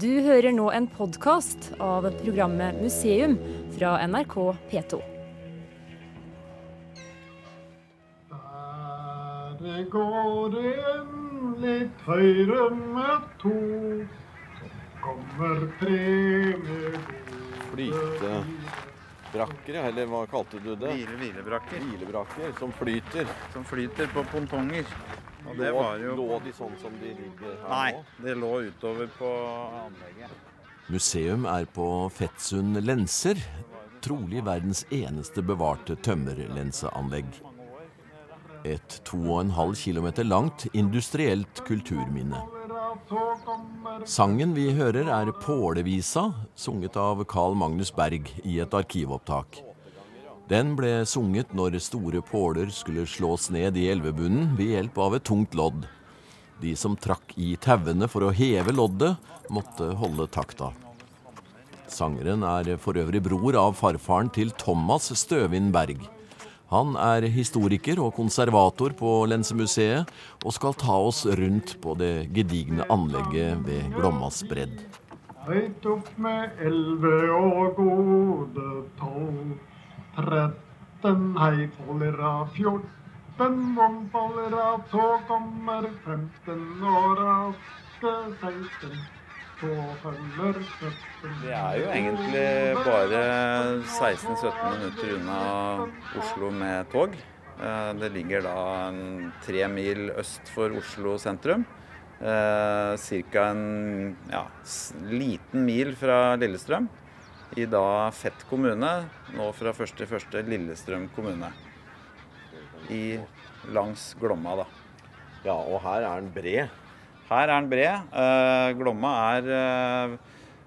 Du hører nå en podkast av programmet Museum fra NRK P2. Der går en litt høyre med to. Så kommer tre med Flyte brakker, eller hva kalte du det? Hvile, hvilebrakker Hvilebrakker som flyter. som flyter på pontonger. Og det lå, var jo lå de sånn som de ligger her Nei, nå? det lå utover på anlegget. Museum er på Fettsund lenser, trolig verdens eneste bevarte tømmerlenseanlegg. Et 2,5 km langt industrielt kulturminne. Sangen vi hører er Pålevisa, sunget av Carl Magnus Berg i et arkivopptak. Den ble sunget når store påler skulle slås ned i elvebunnen ved hjelp av et tungt lodd. De som trakk i tauene for å heve loddet, måtte holde takta. Sangeren er for øvrig bror av farfaren til Thomas Støvin Berg. Han er historiker og konservator på Lensemuseet, og skal ta oss rundt på det gedigne anlegget ved Glommas bredd. høyt opp med elleve og gode tolv. Tretten hei faller av fjorten, om faller av, så kommer femten og raske seksten. Vi er jo egentlig bare 16-17 minutter unna Oslo med tog. Eh, Det ligger da tre mil øst for Oslo sentrum. Ca. en ja, liten mil fra Lillestrøm. I da Fett kommune, nå fra 1.1. Lillestrøm kommune. I langs Glomma, da. Ja, og her er den bred. Her er den bred. Eh, Glomma er eh,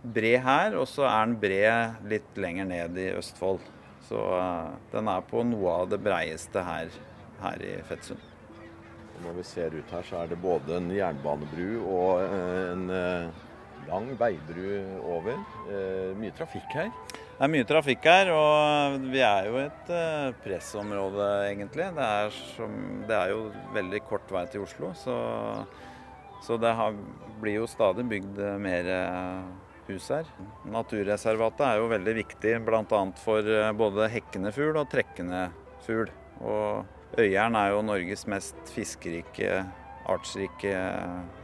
bred her, og så er den bred litt lenger ned i Østfold. Så eh, den er på noe av det breieste her, her i Fettsund. Når vi ser ut her, så er det både en jernbanebru og en eh, lang veibru over. Eh, Mye trafikk her. Det er mye trafikk her, og vi er jo et eh, pressområde, egentlig. Det er, som, det er jo veldig kort vei til Oslo, så, så det har, blir jo stadig bygd mer eh, hus her. Naturreservatet er jo veldig viktig bl.a. for både hekkende fugl og trekkende fugl. Og Øyeren er jo Norges mest fiskerike, artsrike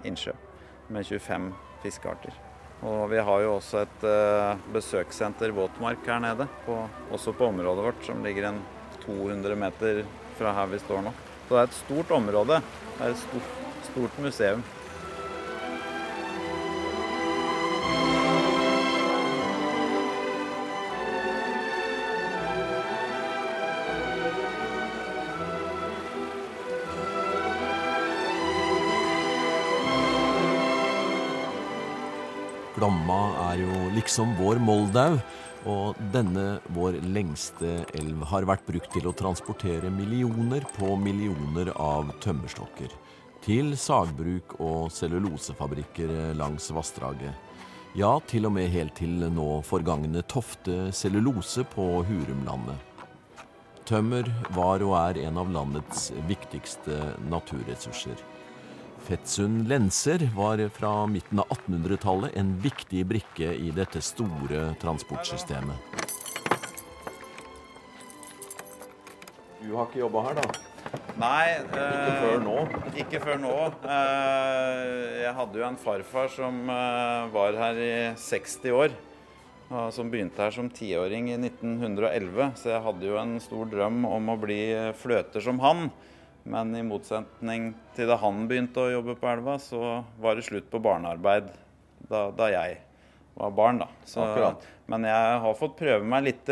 innsjø, med 25 fiskearter. Og vi har jo også et eh, besøkssenter, våtmark, her nede. På, også på området vårt, som ligger en 200 meter fra her vi står nå. Så det er et stort område. Det er et stort, stort museum. Liksom vår Moldau, og denne vår lengste elv har vært brukt til å transportere millioner på millioner av tømmerstokker til sagbruk og cellulosefabrikker langs vassdraget. Ja, til og med helt til nå forgangne Tofte cellulose på Hurumlandet. Tømmer var og er en av landets viktigste naturressurser. Fettsund lenser var fra midten av 1800-tallet en viktig brikke i dette store transportsystemet. Du har ikke jobba her, da? Nei, Ikke før nå? Ikke før nå. Eh, Jeg hadde jo en farfar som eh, var her i 60 år. og Som begynte her som tiåring i 1911. Så jeg hadde jo en stor drøm om å bli fløter som han. Men i motsetning til da han begynte å jobbe på elva, så var det slutt på barnearbeid da, da jeg var barn. da. Så, men jeg har fått prøve meg litt,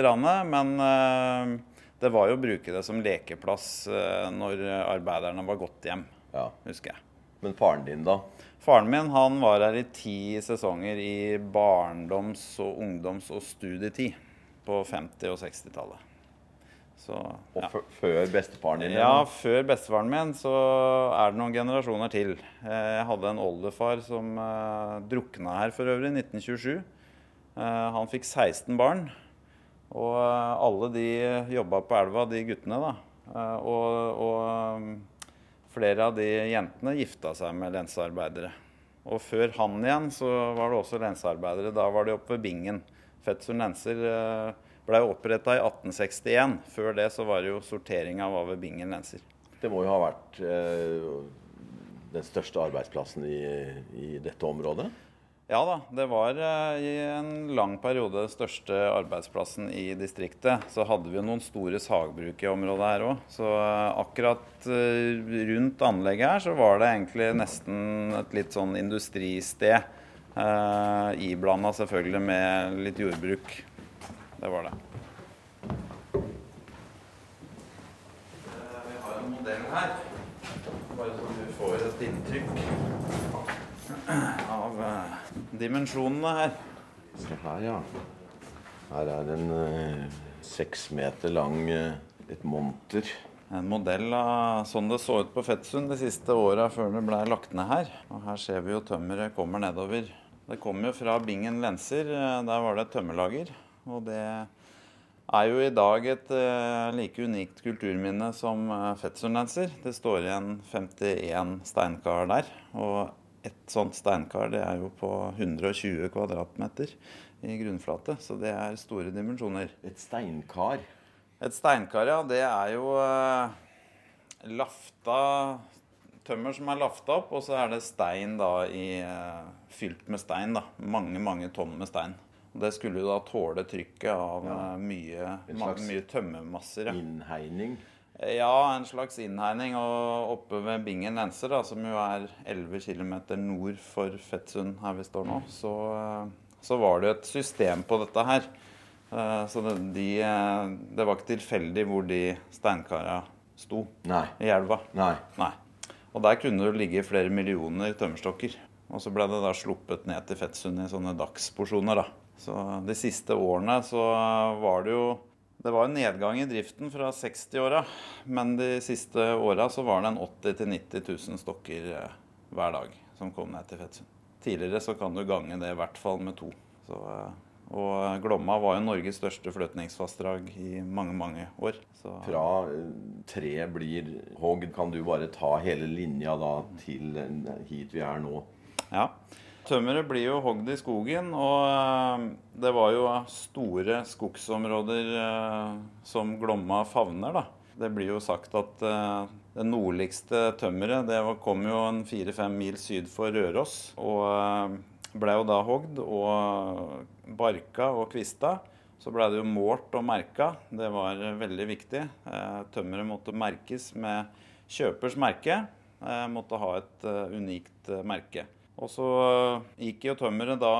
men eh, det var jo å bruke det som lekeplass eh, når arbeiderne var gått hjem, Ja. husker jeg. Men faren din, da? Faren min han var her i ti sesonger i barndoms-, og ungdoms- og studietid på 50- og 60-tallet. Så ja. Og før bestefaren din? Ja, før bestefaren min så er det noen generasjoner til. Eh, Jeg hadde en oldefar som eh, drukna her for øvrig i 1927. Eh, Han fikk 16 barn. Og eh, alle de jobba på elva, de guttene, da. Og, og um, flere av de jentene gifta seg med lensearbeidere. Og før han igjen så var det også lensearbeidere. Da var de oppe ved Bingen. Fetsund lenser eh, ble oppretta i 1861. Før det så var det jo sorteringa var ved Bingen lenser. Det må jo ha vært eh, den største arbeidsplassen i, i dette området? Ja da, det var eh, i en lang periode den største arbeidsplassen i distriktet. Så hadde vi jo noen store sagbruk i området her òg. Så eh, akkurat eh, rundt anlegget her så var det egentlig nesten et litt sånn industristed. Eh, Iblanda selvfølgelig med litt jordbruk. Det var det. Vi har en modell her, bare så du får et inntrykk av eh, dimensjonene her. Se her, ja. Her er en eh, seks meter lang eh, et monter. En modell av sånn det så ut på Fettsund de siste åra før det ble lagt ned her. Og her ser vi jo tømmeret kommer nedover. Det kommer jo fra Bingen lenser. eh, Der var det et tømmerlager. Og det er jo i dag et eh, like unikt kulturminne som eh, Det står igjen 51 steinkar der. Og et sånt steinkar det er jo på 120 kvadratmeter i grunnflate. Så det er store dimensjoner. Et steinkar. Et steinkar, ja, det er jo eh, lafta tømmer som er lafta opp, og så er det stein da i fylt med stein. da, Mange, mange tonn med stein. Det skulle jo da tåle trykket av Ja. eh, mye, mye tømmermasser. Ja. Innhegning. ja, en slags innhegning. Og oppe ved Bingen lenser, da, som jo er 11 km nord for Fettsund her vi står nå, så, eh, så var det et system på dette her. Eh, Så det, de, det var ikke tilfeldig hvor de steinkara sto Nei. i elva. Nei. Nei. Og der kunne det ligge flere millioner tømmerstokker. Og så ble det da sluppet ned til Fettsund i sånne dagsporsjoner, da. Så de siste årene så var det jo Det var en nedgang i driften fra 60-åra, men de siste åra så var det en 80 000-90 000 stokker eh, hver dag som kom ned til Fettsund. Tidligere så kan du gange det i hvert fall med to. Så, eh, og Glomma var jo Norges største fløtningsvassdrag i mange, mange år. Så, Fra eh, tre blir hogd, kan du bare ta hele linja da til hit vi er nå. Ja. Tømmeret blir jo hogd i skogen, og eh, det var jo store skogsområder eh, som Glomma favner, da. Det blir jo sagt at eh, det nordligste tømmeret det kom jo en fire-fem mil syd for Røros, og ble jo da hogd og barka og kvista. Så ble det jo målt og merka. Det var veldig viktig. Tømmeret måtte merkes med kjøpers merke. Måtte ha et unikt merke. Og så eh, gikk jo tømmeret da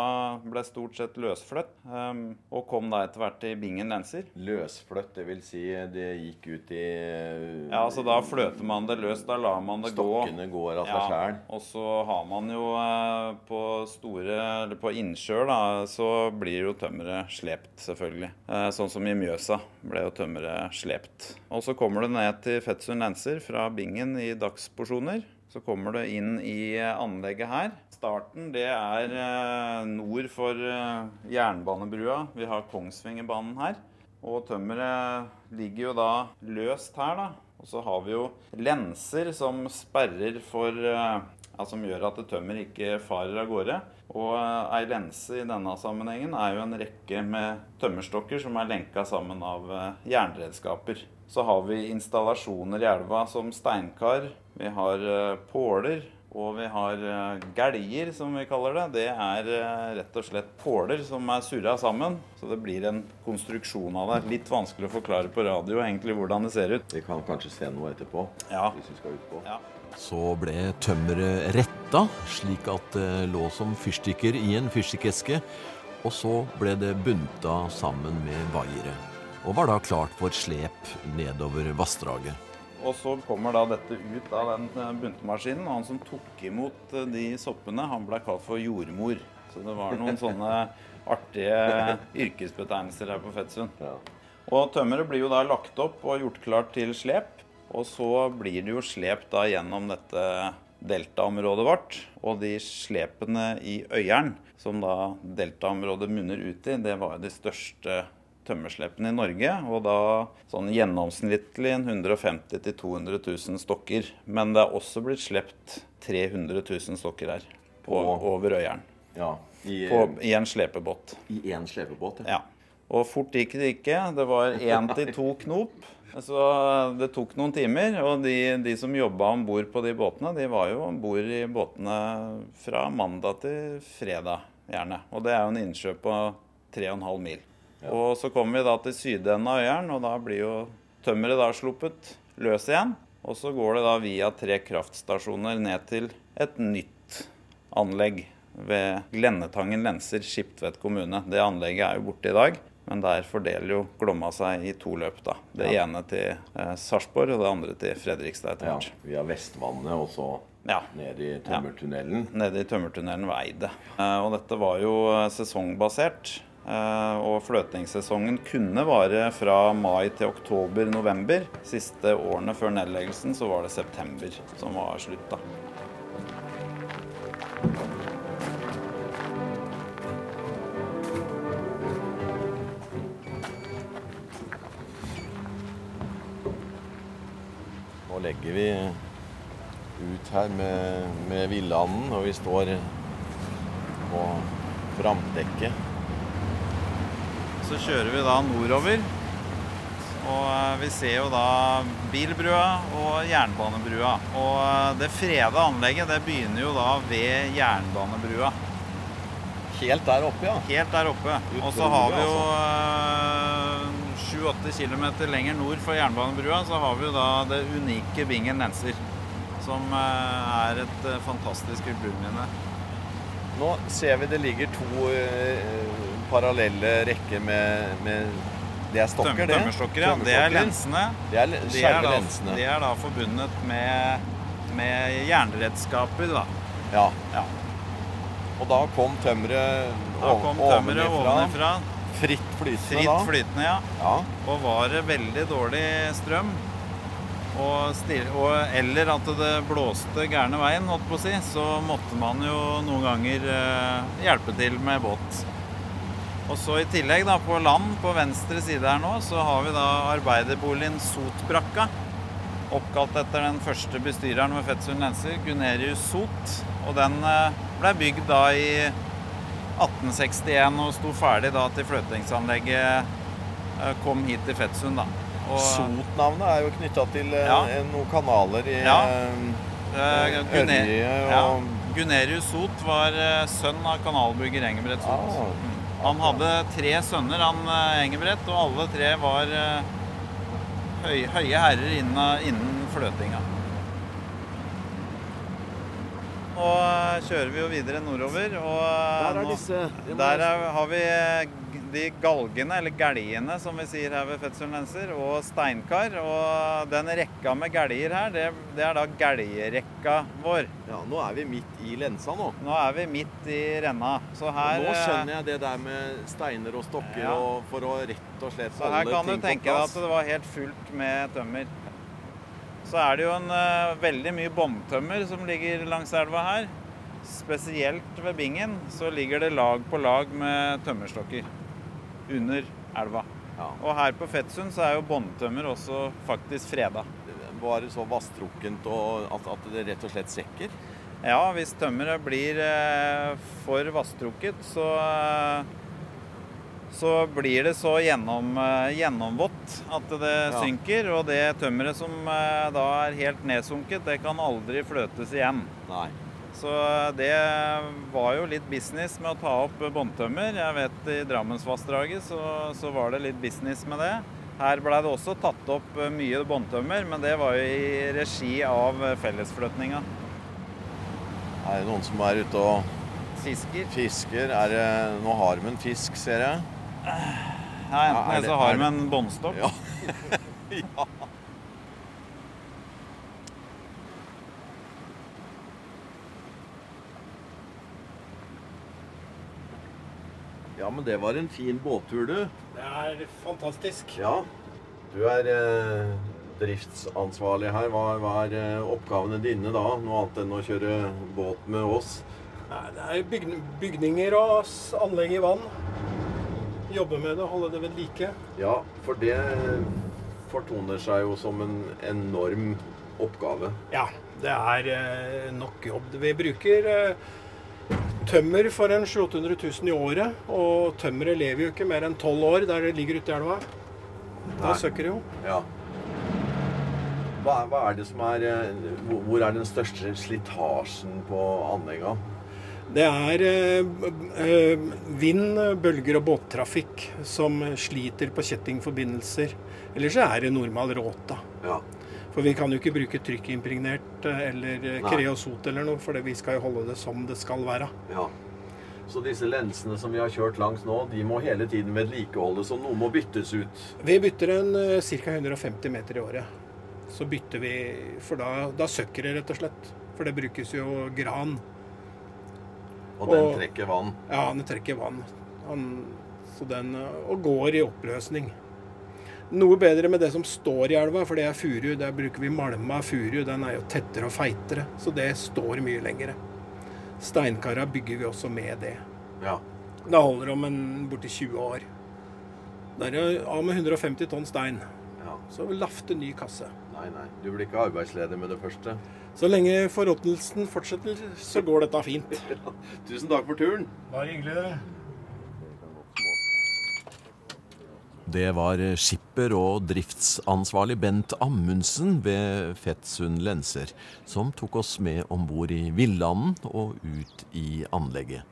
ble stort sett løsfløtt, eh, og kom da etter hvert til Bingen lenser. Løsfløtt, det vil si det gikk ut i eh, Ja, altså da fløter man det løst, da lar man det gå. Stokkene går av seg sjæl. og så har man jo eh, på store Eller på innsjøer, da, så blir jo tømmeret slept, selvfølgelig. Eh, sånn som i Mjøsa ble jo tømmeret slept. Og så kommer det ned til Fettsund lenser fra Bingen i dagsporsjoner. Så kommer det inn i eh, anlegget her. Starten det er eh, nord for eh, jernbanebrua. Vi har Kongsvingerbanen her. Og tømmeret ligger jo da løst her, da. Og så har vi jo lenser som sperrer for ja, Som gjør at tømmer ikke farer av gårde. Og ei lense i denne sammenhengen er jo en rekke med tømmerstokker som er lenka sammen av jernredskaper. Så har vi installasjoner i elva som steinkar. Vi har eh, påler. Og vi har eh, geljer, som vi kaller det. Det er eh, rett og slett påler som er surra sammen. Så det blir en konstruksjon av det. Litt vanskelig å forklare på radio egentlig hvordan det ser ut. Vi kan kanskje se noe etterpå. Ja. Hvis vi skal utpå. Ja. Så ble tømmeret retta, slik at det lå som fyrstikker i en fyrstikkeske. Og så ble det bunta sammen med vaiere. Og var da klart for slep nedover vassdraget. Og så kommer da dette ut av den eh, buntemaskinen. Og han som tok imot eh, de soppene, han ble kalt for jordmor. Så det var noen sånne artige yrkesbetegnelser her på Fettsund. Ja. Og tømmeret blir jo da lagt opp og gjort klart til slep. Og så blir det jo slep da gjennom dette deltaområdet vårt. Og de slepene i Øyeren, som da deltaområdet munner ut i, det var jo de største tømmerslepene i Norge. Og da sånn gjennomsnittlig 150 000-200 000 stokker. Men det er også blitt slept 300 000 stokker her. på, over Øyeren. Ja, i, På, I en slepebåt. i én slepebåt. Ja. Og fort gikk det ikke. Det var én til to knop. Så det tok noen timer. Og de, de som jobba om bord på de båtene, de var jo om bord i båtene fra mandag til fredag, gjerne. Og det er jo en innsjø på 3,5 mil. Og så kommer vi da til sydenden av Øyeren, og da blir jo tømmeret da sluppet løs igjen. Og så går det da via tre kraftstasjoner ned til et nytt anlegg ved Glennetangen lenser, Skiptvet kommune. Det anlegget er jo borte i dag, men der fordeler jo Glomma seg i to løp. da. Det ene til eh, Sarpsborg og det andre til Fredrikstad etter Ja, via Vestvannet og så Ja. ned i tømmertunnelen. Nede i tømmertunnelen ved Eidet. Eh, Og dette var jo eh, sesongbasert. Eh, Og fløtingssesongen kunne vare fra mai til oktober-november. Siste årene før nedleggelsen så var det september som var slutt. da. Nå legger vi ut her med, med villanden, og vi står på framdekket. Så kjører vi da nordover. Og eh, vi ser jo da bilbrua og jernbanebrua. Og eh, det freda anlegget det begynner jo da ved jernbanebrua. Helt der oppe, ja. Helt der oppe. Og så har vi jo sju-åtte kilometer lenger nord for jernbanebrua så har vi jo da det unike Bingen lenser. Som eh, er et eh, fantastisk kulturminne. Nå ser vi det ligger to eh, parallelle rekke med, med Det er stokker, Tøm- det? Tømmerstokker, ja. Det er lensene. Det er De er, da, lensene. de er da forbundet med, med jernredskaper, da. Ja. Ja. Og da kom tømmeret tømmeret ovenifra. Fritt flytende Fritt da. flytende, ja. Ja. Og var det veldig dårlig strøm, og stil, og, eller at det blåste gærne veien, holdt på å si, så måtte man jo noen ganger eh, hjelpe til med båt. Og så i tillegg, da, på land på venstre side her nå, så har vi da arbeiderboligen Sotbrakka. Oppkalt etter den første bestyreren ved Fettsund lenser, Gunerius Sot. Og den eh, ble bygd da i 1861 og sto ferdig da til fløtingsanlegget eh, kom hit til Fettsund. da. Sot-navnet er jo knytta til eh, Ja. noen kanaler i Ja. Ørje og ja, Gunerius Sot var sønn av kanalbygger Engebret Sot. Ah. Han hadde tre sønner, han Engebrett, og alle tre var eh, høye herrer innen fløtinga. Nå eh, kjører vi jo videre nordover, og eh, Der er disse det må Der er, har vi eh, de galgene, eller gæljene som vi sier her ved Fettsundlenser, og steinkar. Og den rekka med gæljer her, det, det er da gæljerekka vår. Ja, nå er vi midt i lensa nå. Nå er vi midt i renna, så her nå eh, skjønner jeg det der med steiner og stokker Ja. og for å rett og slett Så her kan du tenke deg at det var helt fullt med tømmer. Så er det jo en eh, veldig mye bomtømmer som ligger langs elva her. Spesielt ved Bingen så ligger det lag på lag med tømmerstokker under elva. Ja. Og her på Fettsund så er jo båndtømmer også faktisk freda. Var det så vasstrukkent at, at det rett og slett sekker? Ja, hvis tømmeret blir eh, for vasstrukket, så eh, så blir det så gjennom, eh, gjennomvått at det Ja. synker. Og det tømmeret som eh, da er helt nedsunket, det kan aldri fløtes igjen. Nei. Så eh, det var jo litt business med å ta opp båndtømmer. Jeg vet i Drammensvassdraget så, så var det litt business med det. Her ble det også tatt opp mye båndtømmer, men det var jo i regi av fellesfløtninga. Er det noen som er ute og Fisker. fisker? Er det, nå har de en fisk, ser jeg. Ja, Ja, enten er det, så har med en båndstokk. Ja. ja. Ja, men det var en fin båttur, du. Det er fantastisk. Ja. Du er eh, driftsansvarlig her. Hva, hva er eh, oppgavene dine da? Noe annet enn å kjøre båt med oss? Nei, Det er bygn bygninger og anlegg i vann. Jobbe med det, holde det ved like. Ja, for det fortoner seg jo som en enorm oppgave. Ja, det er eh, nok jobb. Vi bruker eh, tømmer for en 700 000 i året. Og tømmeret lever jo ikke mer enn tolv år der det ligger ute i elva. Da søker søkker det jo. Ja. Hva, hva er det som er eh, hvor- er den største slitasjen på anleggene? Det er eh, eh, vind, bølger og båttrafikk som sliter på kjettingforbindelser. Ellers så er det normal råta. Ja. For vi kan jo ikke bruke trykkimpregnert eller eh, kreosot eller noe, for vi skal jo holde det som det skal være. ja. Så disse lensene som vi har kjørt langs nå, de må hele tiden vedlikeholdes, og noe må byttes ut. Vi bytter en ca. 150 meter i året. Så bytter vi, for da, da søkker det rett og slett. For det brukes jo gran. Og den trekker vann. Ja, den trekker vann. Han, så den, eh, og går i oppløsning. Noe bedre med det som står i elva, for det er furu. Der bruker vi malma furu. Den er jo tettere og feitere, så det står mye lengre. Steinkara bygger vi også med det. Ja. Det holder om en borti 20 år. Der er det av med 150 tonn stein. ja. Så lafte ny kasse. Nei, nei. Du blir ikke arbeidsledig med det første. Så lenge forråtnelsen fortsetter, så går dette fint. Tusen takk for turen. Bare hyggelig, det. Det var skipper og driftsansvarlig Bent Amundsen ved Fettsund Lenser som tok oss med om bord i Villanden og ut i anlegget.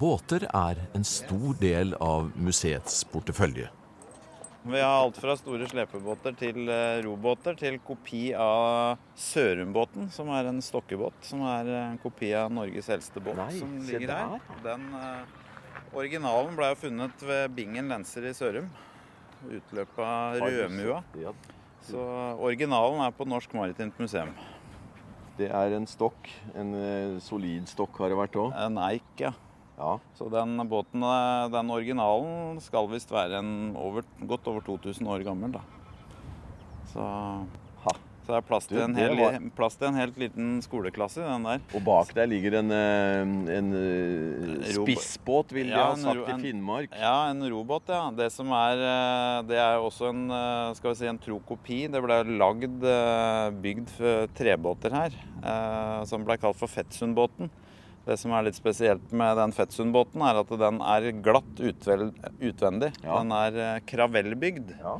Båter er en stor del av museets portefølje. Vi har alt fra store slepebåter til eh, robåter til kopi av Sørumbåten, som er en stokkebåt. Som er en kopi av Norges eldste båt Nei, som ligger her. Den uh, originalen ble jo funnet ved Bingen lenser i Sørum. Utløpet av Rødmua. Så originalen er på Norsk Maritimt Museum. Det er en stokk. En eh, solid stokk har det vært òg. En eik, ja. Ja. Så den båten, eh, den originalen, skal visst være en over, godt over 2000 år gammel, da. Så, Ha. så det er plass til, en hel, var- plass til en helt liten skoleklasse i den der. Og bak der ligger en, eh, en eh, spissbåt, vil de Ja, ha sagt en, i Finnmark. Ja, en robåt, ja. Det som er Det er også en skal vi si, en tro kopi. Det ble lagd bygd trebåter her, som ble kalt for Fettsundbåten. Det som er litt spesielt med den Fettsundbåten, er at den er glatt utvendig. Ja. Den er eh, kravellbygd, Ja.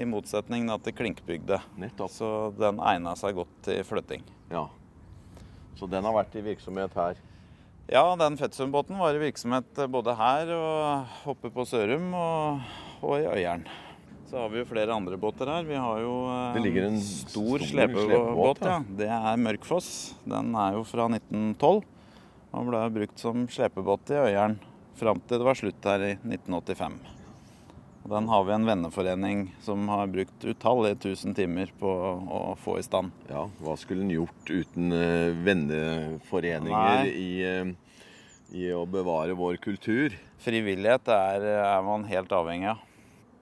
i motsetning til klinkbygde. Nettopp. Så den egna seg godt til flytting. Ja. Så den har vært i virksomhet her. Ja, den Fettsundbåten var i virksomhet eh, både her og oppe på Sørum og, og i Øyeren. Så har vi jo flere andre båter her. Vi har jo eh, Det ligger en stor, stor slepebåt. ja. Det er Mørkfoss. Den er jo fra 1912 og ble brukt som slepebåt i Øyeren fram til det var slutt her i 1985. Og Den har vi en venneforening som har brukt utallige tusen timer på å få i stand. Ja, Hva skulle en gjort uten eh, venneforeninger i, eh, i å bevare vår kultur? Frivillighet er, er man helt avhengig av.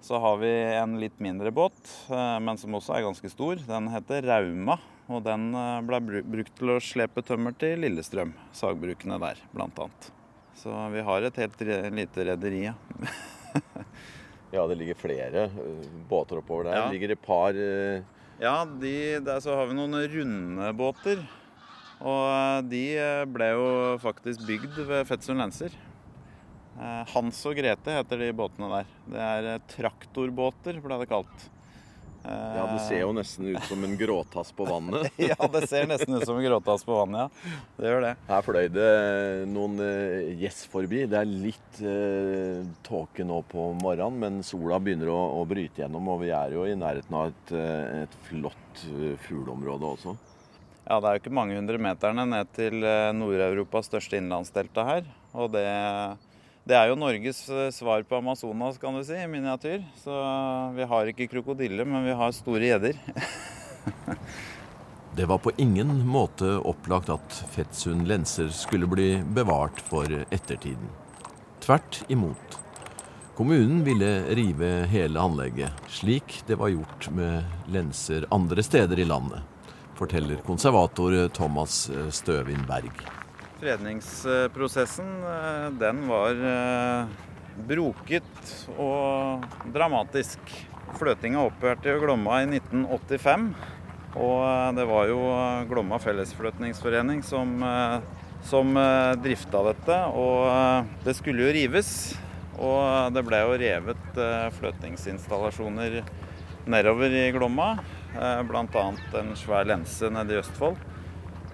Så har vi en litt mindre båt, eh, men som også er ganske stor. Den heter Rauma. Og den eh, ble brukt til å slepe tømmer til Lillestrøm. Sagbrukene der, annet. Så vi har et helt lite rederi, ja. Ja, det ligger flere eh, båter oppover der. Ja. Det ligger et par eh, Ja, de, der så har vi noen runde båter. Og de ble jo faktisk bygd ved Fetsund Lenser. Hans og Grete heter de båtene der. Det er traktorbåter, ble det kalt. Ja, det ser jo nesten ut som en gråtass på vannet. ja, det ser nesten ut som en gråtass på vannet, ja. Det gjør det. Her fløy det noen eh, gjess forbi. Det er litt eh, tåke nå på morgenen, men sola begynner å, å bryte gjennom. Og vi er jo i nærheten av et, eh, et flott eh, fugleområde også. Ja, det er jo ikke mange hundre meterne ned til Nord-Europas største innlandsdelta her. Og det, det er jo Norges eh, svar på Amazonas, kan du si, i miniatyr. Så vi har ikke krokodille, men vi har store gjedder. Det var på ingen måte opplagt at Fettsund Lenser skulle bli bevart for ettertiden. Tvert imot. Kommunen ville rive hele anlegget, slik det var gjort med lenser andre steder i landet, forteller konservator Thomas Støvin Berg. Fredningsprosessen, eh, den var eh, broket og dramatisk. Fløtinga opphørte i Glomma i 1985. Og eh, det var jo Glomma Fellesfløtningsforening som som drifta dette. Og det skulle jo rives. Og det ble jo revet fløtningsinstallasjoner nedover i Glomma. Bl.a. en svær lense nede i Østfold.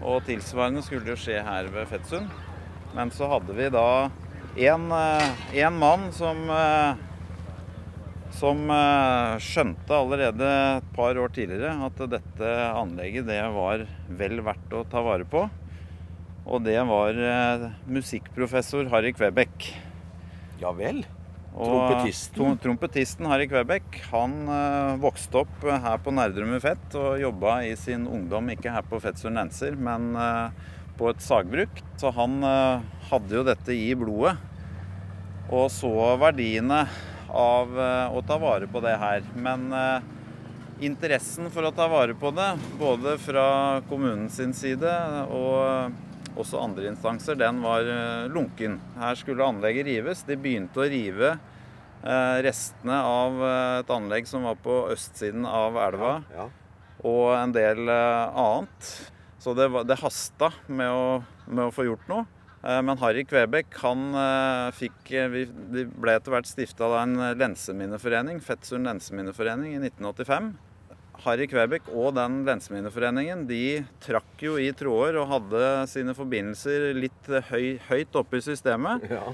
Og tilsvarende skulle jo skje her ved Fettsund. Men så hadde vi da én mann som eh, som eh, skjønte allerede et par år tidligere at dette anlegget det var vel verdt å ta vare på. Og det var eh, musikkprofessor Harry Kvebekk. Ja vel? Trompetisten? Trompetisten Harry Kvebek, han eh, vokste opp eh, her på Nerdrum Fett og jobba i sin ungdom ikke her på Fettsund Nenser, men eh, på et sagbruk. Så han hadde jo dette i blodet og så verdiene av å ta vare på det her. Men interessen for å ta vare på det, både fra kommunen sin side og også andre instanser, den var eh, lunken. Her skulle anlegget rives. De begynte å rive eh, restene av eh, et anlegg som var på østsiden av elva, Ja. og en del annet. Så det, var, det hasta med å, med å få gjort noe. Men Harry Kvebekk han fikk vi, Det ble etter hvert stifta en lenseminneforening, Fettsund lenseminneforening, i 1985. Harry Kvebekk og den lenseminneforeningen de trakk jo i tråder og hadde sine forbindelser litt høy, høyt oppe i systemet. Ja.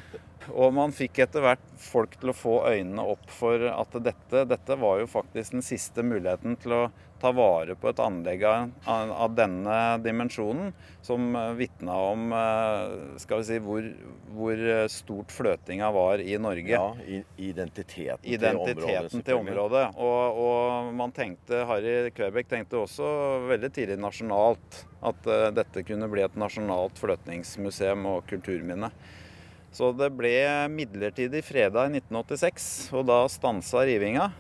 Og man fikk etter hvert folk til å få øynene opp for at dette, dette var jo faktisk den siste muligheten til å ta vare på et anlegg av, av denne dimensjonen, som eh, vitna om eh, skal vi si, hvor, hvor stort fløtinga var i Norge Ja, identiteten, identiteten til selvfølgelig. området. Og, og man tenkte, Harry Kvebekk tenkte også veldig tidlig nasjonalt at eh, dette kunne bli et nasjonalt fløtningsmuseum og kulturminne. Så det ble midlertidig freda i 1986, og da stansa rivinga.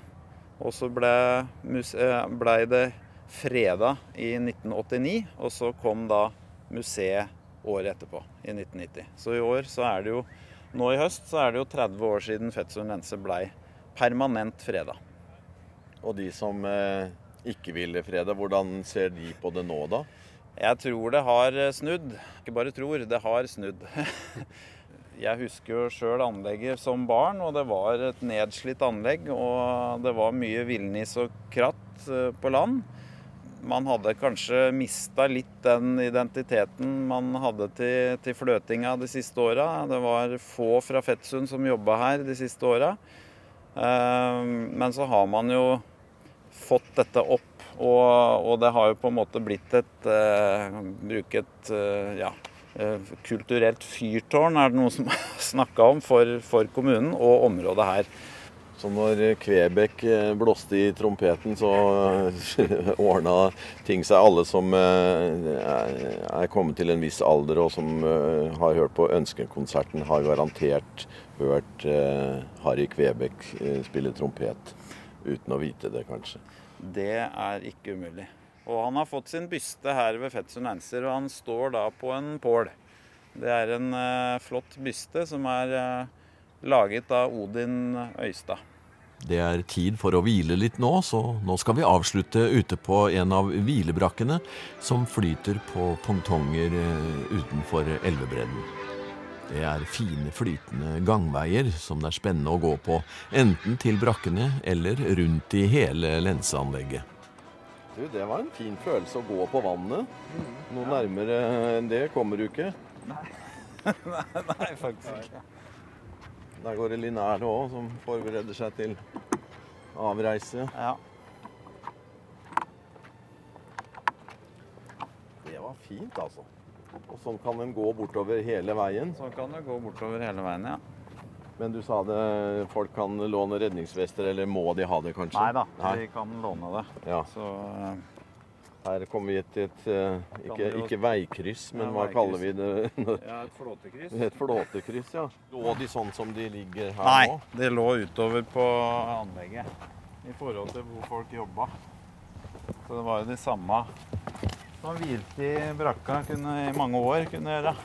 Og så ble, eh, ble det freda i 1989, og så kom da museet året etterpå, i 1990. Så i år så er det jo Nå i høst så er det jo 30 år siden Fettsund Lense blei permanent freda. Og de som eh, ikke ville frede, hvordan ser de på det nå, da? Jeg tror det har snudd. Ikke bare tror, det har snudd. Jeg husker jo sjøl anlegget som barn, og det var et nedslitt anlegg. Og det var mye villnis og kratt eh, på land. Man hadde kanskje mista litt den identiteten man hadde til, til fløtinga de siste åra. Det var få fra Fettsund som jobba her de siste åra. Eh, Men så har man jo fått dette opp, og, og det har jo på en måte blitt et eh, Bruke et ja, kulturelt fyrtårn, er det noe som har snakka om, for, for kommunen og området her. Så når Kvebekk eh, blåste i trompeten, så eh, ordna ting seg. Alle som eh, er- kommet til en viss alder og som eh, har hørt på Ønskekonserten, har garantert hørt eh, Harry Kvebekk eh, spille trompet. Uten å vite det, kanskje. Det er ikke umulig. Og han har fått sin byste her ved Fettsund Nanser, og han står da på en pål. Det er en eh, flott byste som er eh, laget av Odin Øystad. Det er tid for å hvile litt nå, så nå skal vi avslutte ute på en av hvilebrakkene som flyter på pongtonger eh, utenfor elvebredden. Det er fine, flytende gangveier som det er spennende å gå på, enten til brakkene eller rundt i hele lenseanlegget. Du, det var en fin følelse å gå på vannet. Noe nærmere enn det kommer du ikke. Nei, faktisk ikke. Der går det Linnær òg, som forbereder seg til avreise. Ja. Det var fint, altså. Og sånn kan en gå bortover hele veien. Sånn kan du gå bortover hele veien, ja. Men du sa det, folk kan låne redningsvester, eller må de ha det, kanskje? Nei da, Nei. vi kan låne det. Ja, Så uh, her kommer vi til et uh, ikke, ikke veikryss, men Ja, hva veikryss. kaller vi det? ja, et flåtekryss. Et flåtekryss, ja. Lå de sånn som de ligger her Nei, nå? det lå utover på anlegget i forhold til hvor folk jobba. Så det var jo de samme som hvilte i brakka kunne, i mange år kunne gjøre.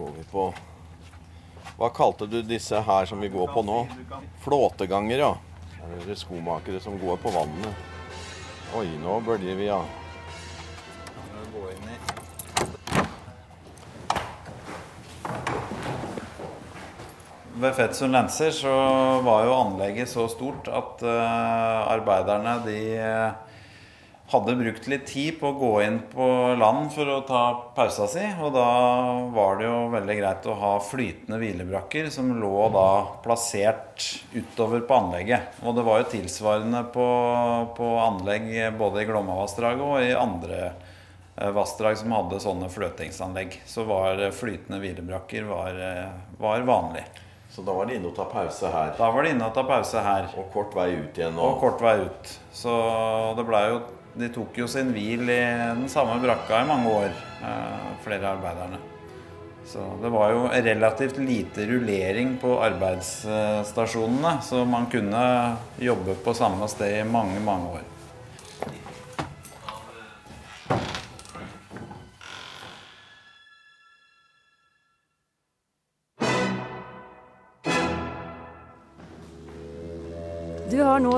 Går vi på Hva kalte du disse her som vi går på nå? Flåteganger, ja. Her er det skomakere som går på vannet. Oi, nå bølger vi, ja. Ved Fetsund Lenser så var jo anlegget så stort at eh, arbeiderne de eh, hadde brukt litt tid på å gå inn på land for å ta pausa si. Og da var det jo veldig greit å ha flytende hvilebrakker som lå da plassert utover på anlegget. Og det var jo tilsvarende på, på anlegg både i Glomma-vassdraget og i andre eh, vassdrag som hadde sånne fløtingsanlegg. Så var eh, flytende hvilebrakker var, eh, var vanlig. Så da var de inne og ta pause her. Da var det inne og ta pause her. Og kort vei ut igjen Og, Og kort vei ut. Så det blei jo De tok jo sin hvil i den samme brakka i mange år, eh, flere av arbeiderne. Så det var jo relativt lite rullering på arbeidsstasjonene, så man kunne jobbe på samme sted i mange, mange år.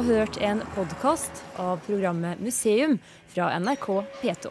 Hørt en podkast av programmet Museum fra NRK P2.